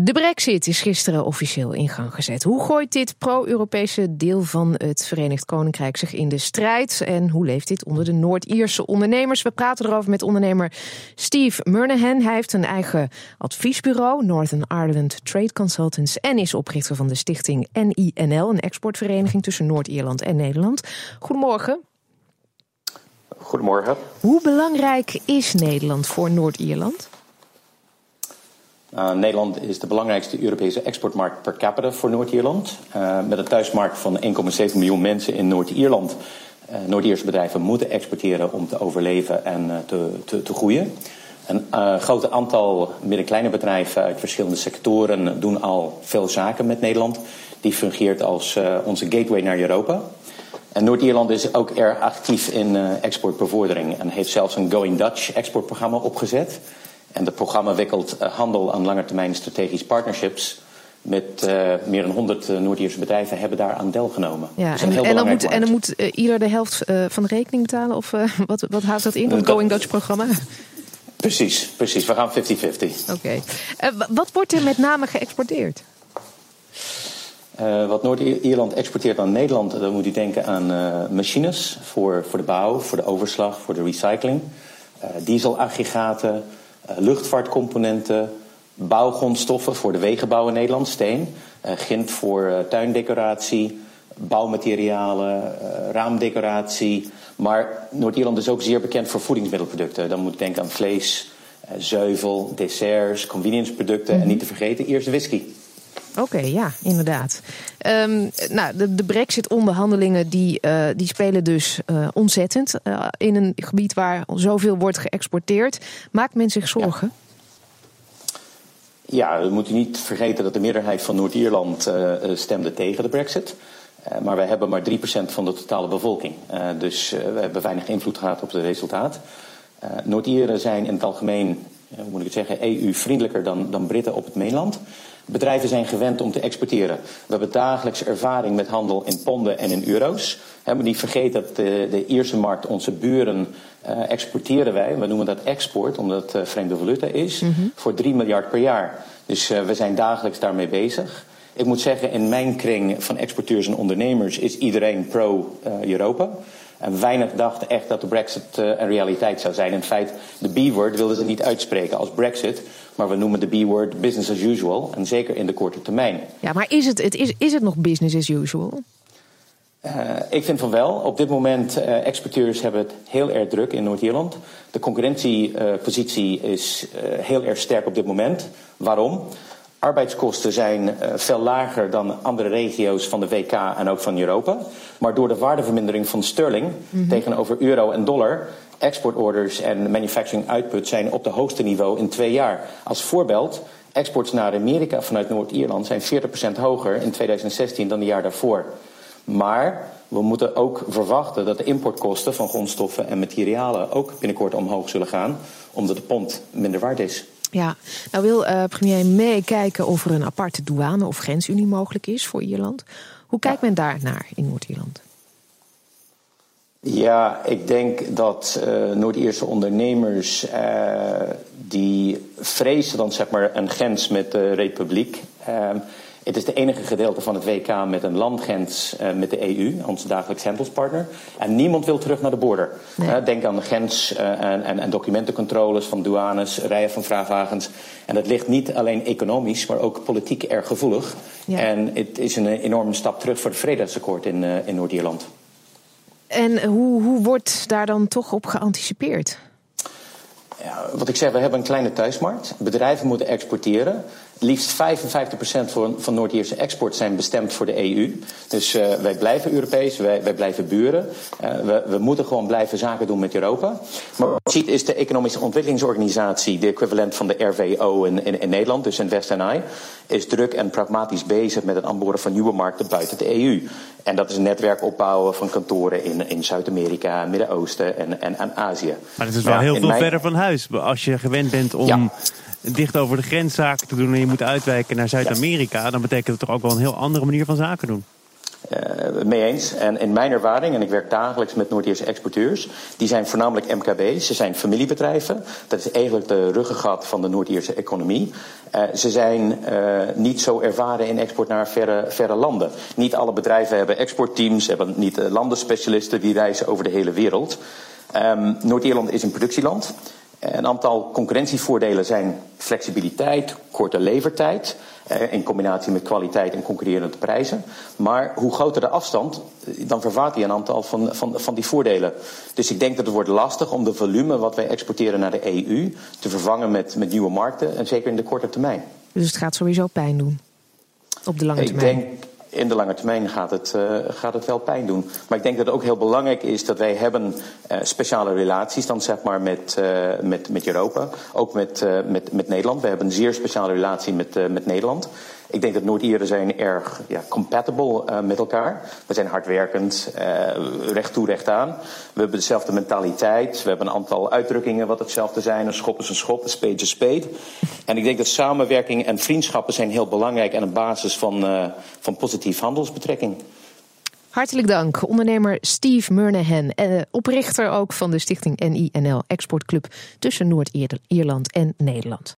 De brexit is gisteren officieel in gang gezet. Hoe gooit dit pro-Europese deel van het Verenigd Koninkrijk zich in de strijd? En hoe leeft dit onder de Noord-Ierse ondernemers? We praten erover met ondernemer Steve Murnahan. Hij heeft een eigen adviesbureau, Northern Ireland Trade Consultants... en is oprichter van de stichting NINL, een exportvereniging tussen Noord-Ierland en Nederland. Goedemorgen. Goedemorgen. Hoe belangrijk is Nederland voor Noord-Ierland? Uh, Nederland is de belangrijkste Europese exportmarkt per capita voor Noord-Ierland. Uh, met een thuismarkt van 1,7 miljoen mensen in Noord-Ierland. Uh, Noord-Ierse bedrijven moeten exporteren om te overleven en te, te, te, groeien. Een groot aantal midden-kleine bedrijven uit verschillende sectoren doen al veel zaken met Nederland. Die fungeert als onze gateway naar Europa. En Noord-Ierland is ook erg actief in exportbevordering en heeft zelfs een Going Dutch exportprogramma opgezet. En het programma wikkelt uh, handel aan lange termijn strategische partnerships. Met uh, meer dan 100 uh, eh, Noord-Ierse bedrijven hebben daar aan deelgenomen. Ja, dus en, en, dan moet, en, dan moet, ieder de helft van de rekening betalen? Of wat, wat houdt dat in, dat Going Dutch programma? Precies, precies. We gaan 50-50. Oké. Okay. wat wordt er met name geëxporteerd? Wat Noord-Ierland exporteert aan Nederland, dan moet u denken aan machines voor, voor de bouw, voor de overslag, voor de recycling. Dieselaggregaten, eh, luchtvaartcomponenten, bouwgrondstoffen voor de wegenbouw in Nederland, steen, uh, gint voor uh, tuindecoratie, bouwmaterialen, raamdecoratie. Maar Noord-Ierland is ook zeer bekend voor voedingsmiddelproducten. Dan moet je denken aan vlees, zuivel, desserts, convenienceproducten mm -hmm. en niet te vergeten eerst whisky. Oké, ja, inderdaad. Um, nou, de, de brexit-onderhandelingen die, uh, die spelen dus uh, ontzettend uh, in een gebied waar zoveel wordt geëxporteerd. Maakt men zich zorgen? Ja, we moeten niet vergeten dat de meerderheid van Noord-Ierland stemde tegen de brexit. maar wij hebben maar 3% van de totale bevolking. dus we hebben weinig invloed gehad op het resultaat. Noord-Ieren zijn in het algemeen, moet ik het zeggen, EU-vriendelijker dan, dan Britten op het mainland. Bedrijven zijn gewend om te exporteren. We hebben dagelijks ervaring met handel in ponden en in euro's. We moeten niet vergeten dat de, de Ierse markt, onze buren, uh, exporteren wij. We noemen dat export, omdat het uh, vreemde valuta is, mm -hmm. voor 3 miljard per jaar. Dus uh, we zijn dagelijks daarmee bezig. Ik moet zeggen, in mijn kring van exporteurs en ondernemers is iedereen pro-Europa. En weinig dachten echt dat de brexit een realiteit zou zijn. In feite, de B-word wilden ze niet uitspreken als brexit. Maar we noemen de B-word business as usual. En zeker in de korte termijn. Ja, maar is het, het, is, is het nog business as usual? Uh, ik vind van wel. Op dit moment, uh, exporteurs hebben het heel erg druk in Noord-Ierland. De concurrentiepositie is heel erg sterk op dit moment. Waarom? Arbeidskosten zijn uh, veel lager dan andere regio's van de WK en ook van Europa. Maar door de waardevermindering van sterling mm -hmm. tegenover euro en dollar, exportorders en manufacturing output zijn op de hoogste niveau in twee jaar. Als voorbeeld, exports naar Amerika vanuit Noord-Ierland zijn 40% hoger in 2016 dan het jaar daarvoor. Maar we moeten ook verwachten dat de importkosten van grondstoffen en materialen ook binnenkort omhoog zullen gaan, omdat de pond minder waard is. Ja, nou wil uh, premier May kijken of er een aparte douane of grensunie mogelijk is voor Ierland. Hoe kijkt men daar naar in Noord-Ierland? Ja, ik denk dat uh, Noord-Ierse ondernemers uh, die vrezen dan zeg maar een grens met de republiek. Het is de enige gedeelte van het WK met een landgrens uh, met de EU, onze dagelijks handelspartner. En niemand wil terug naar de border. Nee. Uh, denk aan de grens uh, en, en, en, documentencontroles van douanes, rijen van vrachtwagens. En dat ligt niet alleen economisch, maar ook politiek erg gevoelig. Ja. En het is een enorme stap terug voor het vredesakkoord in, in Noord-Ierland. En hoe, hoe wordt daar dan toch op geanticipeerd? Ja, wat ik zeg, we hebben een kleine thuismarkt. Bedrijven moeten exporteren. Liefst 55% van, Noord-Ierse export zijn bestemd voor de EU. Dus uh, wij blijven Europees, wij, wij blijven buren. Uh, we, we, moeten gewoon blijven zaken doen met Europa. Ziet is de Economische Ontwikkelingsorganisatie, de equivalent van de RWO in, in, in Nederland, dus in West en I, is druk en pragmatisch bezig met het aanboren van nieuwe markten buiten de EU. En dat is een netwerk opbouwen van kantoren in, in Zuid-Amerika, Midden-Oosten en, en, en Azië. Maar het is wel ja, heel veel mijn... verder van huis. Als je gewend bent om ja. dicht over de grens zaken te doen en je moet uitwijken naar Zuid-Amerika, dan betekent het toch ook wel een heel andere manier van zaken doen. Uh, mee eens. En in mijn ervaring, en ik werk dagelijks met Noord-Ierse exporteurs, die zijn voornamelijk MKB, ze zijn familiebedrijven. Dat is eigenlijk de ruggengraat van de Noord-Ierse economie. Uh, ze zijn uh, niet zo ervaren in export naar verre, verre landen. Niet alle bedrijven hebben exportteams, hebben niet landenspecialisten die reizen over de hele wereld. Um, Noord-Ierland is een productieland. Een aantal concurrentievoordelen zijn flexibiliteit, korte levertijd. In combinatie met kwaliteit en concurrerende prijzen. Maar hoe groter de afstand, dan vervaart hij een aantal van, van, van die voordelen. Dus ik denk dat het wordt lastig om de volume wat wij exporteren naar de EU te vervangen met, met nieuwe markten. En zeker in de korte termijn. Dus het gaat sowieso pijn doen? Op de lange termijn? Ik denk in de lange termijn gaat het, uh, gaat het wel pijn doen. Maar ik denk dat het ook heel belangrijk is dat wij hebben uh, speciale relaties dan zeg maar met, uh, met, met Europa. Ook met, met, met Nederland. We hebben een zeer speciale relatie met, met Nederland. Ik denk dat Noord-Ieren zijn erg ja, compatible uh, met elkaar. We zijn hardwerkend, uh, recht toe, recht aan. We hebben dezelfde mentaliteit. We hebben een aantal uitdrukkingen wat hetzelfde zijn. Een schop is een schop, een speet is een speet. En ik denk dat samenwerking en vriendschappen zijn heel belangrijk... en een basis van, uh, van positief handelsbetrekking. Hartelijk dank, ondernemer Steve Murnahan, eh, oprichter ook van de stichting NINL Exportclub tussen Noord-Ierland en Nederland.